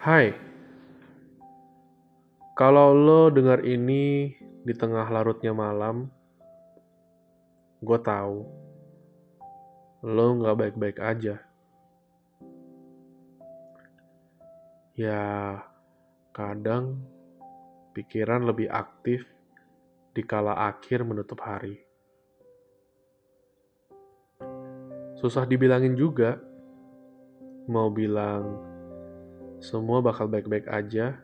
Hai, kalau lo dengar ini di tengah larutnya malam, gue tahu lo nggak baik-baik aja. Ya, kadang pikiran lebih aktif di kala akhir menutup hari. Susah dibilangin juga, mau bilang semua bakal baik-baik aja,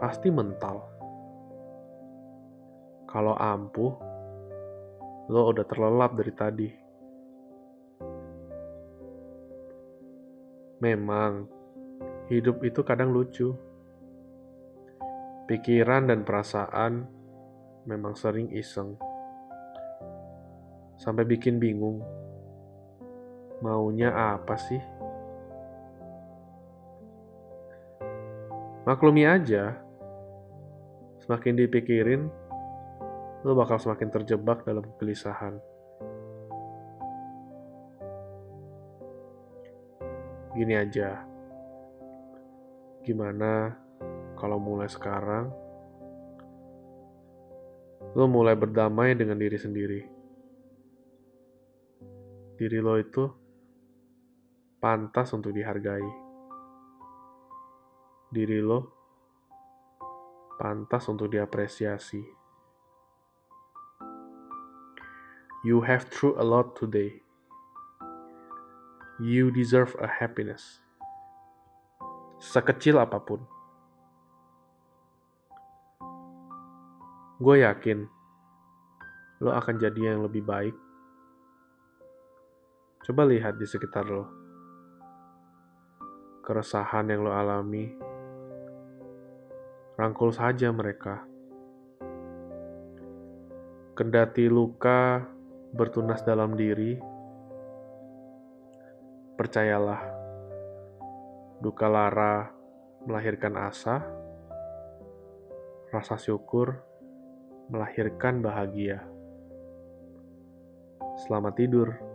pasti mental. Kalau ampuh, lo udah terlelap dari tadi. Memang, hidup itu kadang lucu. Pikiran dan perasaan memang sering iseng. Sampai bikin bingung. Maunya apa sih? Maklumi aja, semakin dipikirin, lo bakal semakin terjebak dalam kegelisahan. Gini aja, gimana kalau mulai sekarang lo mulai berdamai dengan diri sendiri. Diri lo itu pantas untuk dihargai diri lo pantas untuk diapresiasi. You have through a lot today. You deserve a happiness. Sekecil apa pun. Gue yakin lo akan jadi yang lebih baik. Coba lihat di sekitar lo. Keresahan yang lo alami Rangkul saja mereka. Kendati luka bertunas dalam diri, percayalah, duka lara melahirkan asa, rasa syukur melahirkan bahagia. Selamat tidur.